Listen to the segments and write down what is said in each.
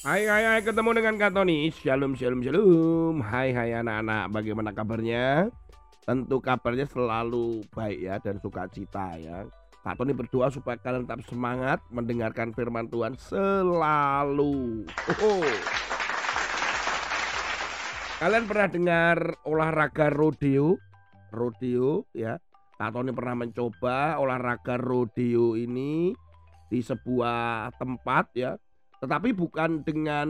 Hai hai hai ketemu dengan Kak Tony. Shalom shalom shalom. Hai hai anak-anak bagaimana kabarnya? Tentu kabarnya selalu baik ya dan sukacita ya. Kak Tony berdoa supaya kalian tetap semangat mendengarkan firman Tuhan selalu. Oh. Kalian pernah dengar olahraga rodeo? Rodeo ya. Kak Tony pernah mencoba olahraga rodeo ini di sebuah tempat ya tetapi bukan dengan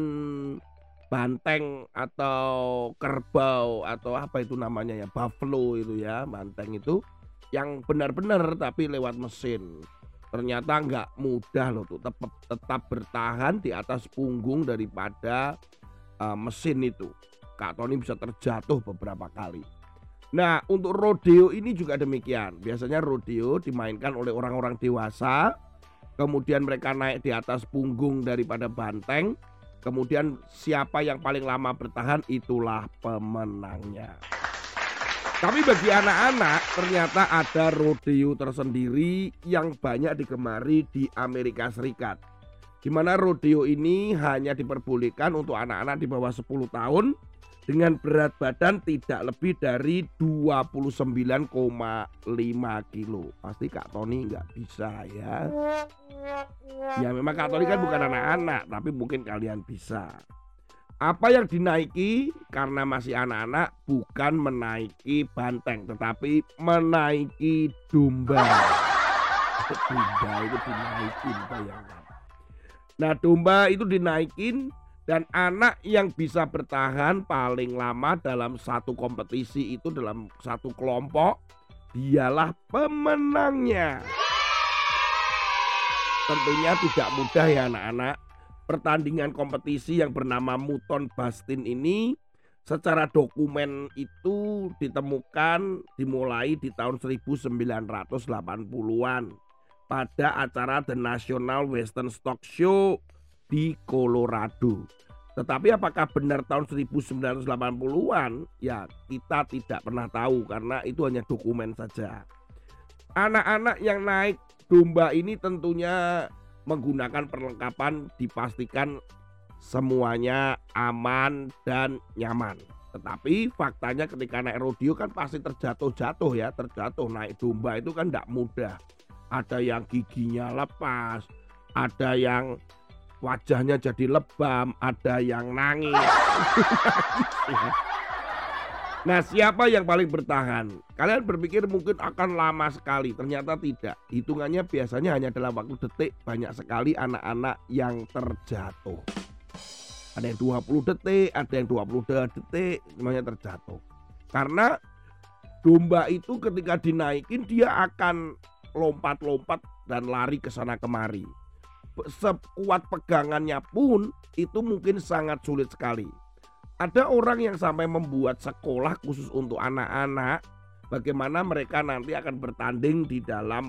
banteng atau kerbau atau apa itu namanya ya buffalo itu ya banteng itu yang benar-benar tapi lewat mesin. Ternyata nggak mudah loh tuh tetap tetap bertahan di atas punggung daripada uh, mesin itu. Kak Tony bisa terjatuh beberapa kali. Nah untuk rodeo ini juga demikian. Biasanya rodeo dimainkan oleh orang-orang dewasa kemudian mereka naik di atas punggung daripada banteng, kemudian siapa yang paling lama bertahan itulah pemenangnya. Tapi bagi anak-anak ternyata ada rodeo tersendiri yang banyak digemari di Amerika Serikat. Di mana rodeo ini hanya diperbolehkan untuk anak-anak di bawah 10 tahun dengan berat badan tidak lebih dari 29,5 kilo. Pasti Kak Tony nggak bisa ya. Ya memang Kak Tony kan bukan anak-anak, tapi mungkin kalian bisa. Apa yang dinaiki karena masih anak-anak bukan menaiki banteng, tetapi menaiki domba. Domba itu dinaikin bayangkan. Nah domba itu dinaikin dan anak yang bisa bertahan paling lama dalam satu kompetisi itu dalam satu kelompok dialah pemenangnya. Tentunya tidak mudah ya anak-anak. Pertandingan kompetisi yang bernama Muton Bastin ini secara dokumen itu ditemukan dimulai di tahun 1980-an pada acara The National Western Stock Show di Colorado. Tetapi apakah benar tahun 1980-an? Ya, kita tidak pernah tahu karena itu hanya dokumen saja. Anak-anak yang naik domba ini tentunya menggunakan perlengkapan dipastikan semuanya aman dan nyaman. Tetapi faktanya ketika naik rodeo kan pasti terjatuh-jatuh ya, terjatuh naik domba itu kan tidak mudah. Ada yang giginya lepas, ada yang wajahnya jadi lebam, ada yang nangis. nah, siapa yang paling bertahan? Kalian berpikir mungkin akan lama sekali, ternyata tidak. Hitungannya biasanya hanya dalam waktu detik, banyak sekali anak-anak yang terjatuh. Ada yang 20 detik, ada yang 22 detik, semuanya terjatuh. Karena domba itu ketika dinaikin dia akan lompat-lompat dan lari ke sana kemari sekuat pegangannya pun itu mungkin sangat sulit sekali. Ada orang yang sampai membuat sekolah khusus untuk anak-anak bagaimana mereka nanti akan bertanding di dalam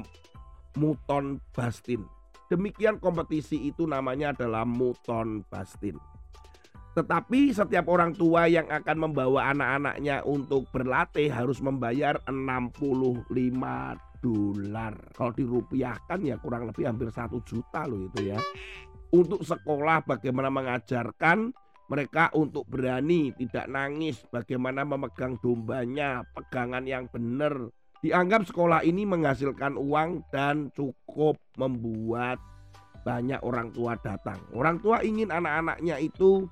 Muton Bastin. Demikian kompetisi itu namanya adalah Muton Bastin. Tetapi setiap orang tua yang akan membawa anak-anaknya untuk berlatih harus membayar 65 dolar. Kalau dirupiahkan ya kurang lebih hampir satu juta loh itu ya. Untuk sekolah bagaimana mengajarkan mereka untuk berani tidak nangis, bagaimana memegang dombanya, pegangan yang benar. Dianggap sekolah ini menghasilkan uang dan cukup membuat banyak orang tua datang. Orang tua ingin anak-anaknya itu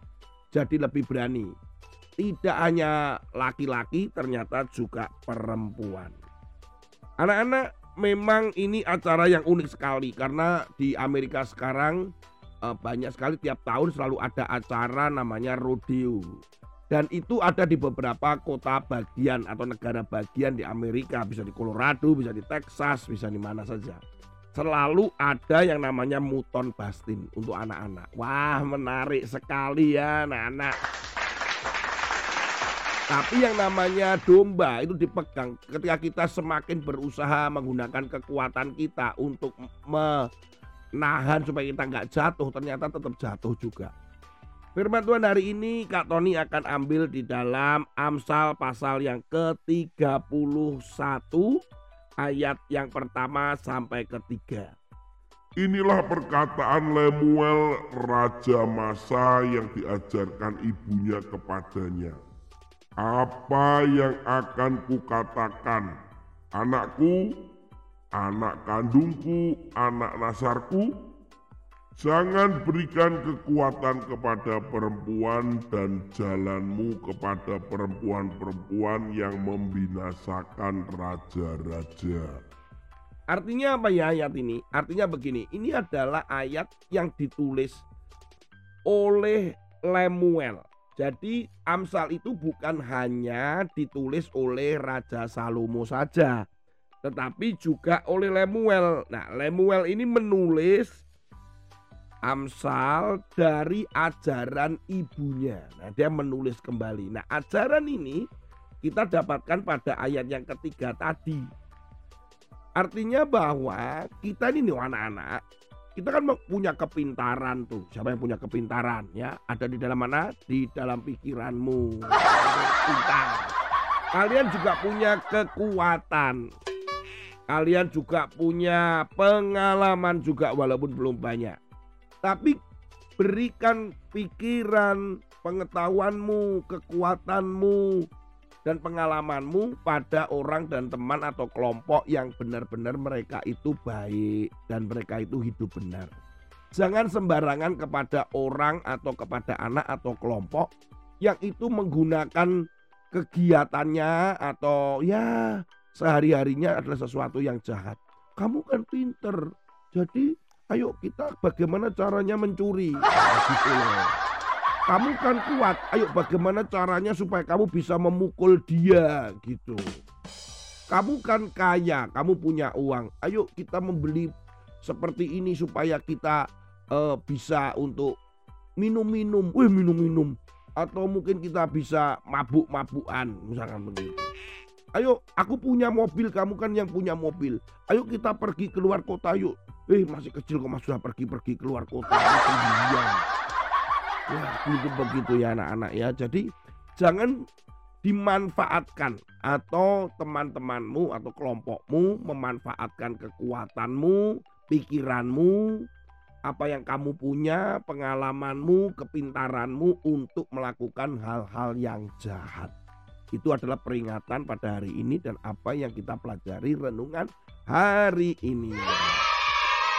jadi lebih berani. Tidak hanya laki-laki, ternyata juga perempuan. Anak-anak memang ini acara yang unik sekali karena di Amerika sekarang uh, banyak sekali tiap tahun selalu ada acara namanya rodeo. Dan itu ada di beberapa kota bagian atau negara bagian di Amerika, bisa di Colorado, bisa di Texas, bisa di mana saja. Selalu ada yang namanya muton bastin untuk anak-anak. Wah, menarik sekali ya anak-anak. Tapi yang namanya domba itu dipegang ketika kita semakin berusaha menggunakan kekuatan kita untuk menahan supaya kita nggak jatuh, ternyata tetap jatuh juga. Firman Tuhan hari ini Kak Tony akan ambil di dalam Amsal pasal yang ke-31 ayat yang pertama sampai ketiga. Inilah perkataan Lemuel, raja Masa yang diajarkan ibunya kepadanya. Apa yang akan kukatakan, anakku, anak kandungku, anak nasarku? Jangan berikan kekuatan kepada perempuan dan jalanmu kepada perempuan-perempuan yang membinasakan raja-raja. Artinya apa ya ayat ini? Artinya begini, ini adalah ayat yang ditulis oleh Lemuel. Jadi Amsal itu bukan hanya ditulis oleh Raja Salomo saja, tetapi juga oleh Lemuel. Nah, Lemuel ini menulis Amsal dari ajaran ibunya. Nah, dia menulis kembali. Nah, ajaran ini kita dapatkan pada ayat yang ketiga tadi. Artinya bahwa kita ini nih anak-anak, kita kan punya kepintaran tuh. Siapa yang punya kepintaran ya? Ada di dalam mana? Di dalam pikiranmu. Pintar. Kalian juga punya kekuatan. Kalian juga punya pengalaman juga walaupun belum banyak. Tapi berikan pikiran, pengetahuanmu, kekuatanmu, dan pengalamanmu pada orang dan teman atau kelompok yang benar-benar mereka itu baik dan mereka itu hidup benar. Jangan sembarangan kepada orang atau kepada anak atau kelompok yang itu menggunakan kegiatannya atau ya sehari-harinya adalah sesuatu yang jahat. Kamu kan pinter, jadi ayo kita bagaimana caranya mencuri. Nah, gitu. Kamu kan kuat. Ayo bagaimana caranya supaya kamu bisa memukul dia gitu. Kamu kan kaya, kamu punya uang. Ayo kita membeli seperti ini supaya kita uh, bisa untuk minum-minum. Wih minum-minum. Atau mungkin kita bisa mabuk-mabukan misalkan begitu. Ayo aku punya mobil, kamu kan yang punya mobil. Ayo kita pergi keluar kota yuk. Eh masih kecil kok mas sudah pergi-pergi keluar kota. Sendirian. Ya, begitu begitu ya anak-anak ya. Jadi jangan dimanfaatkan atau teman-temanmu atau kelompokmu memanfaatkan kekuatanmu, pikiranmu, apa yang kamu punya, pengalamanmu, kepintaranmu untuk melakukan hal-hal yang jahat. Itu adalah peringatan pada hari ini dan apa yang kita pelajari renungan hari ini.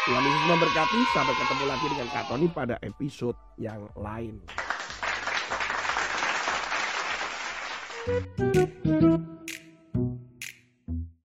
Tuhan Yesus memberkati. Sampai ketemu lagi dengan Kak Tony pada episode yang lain.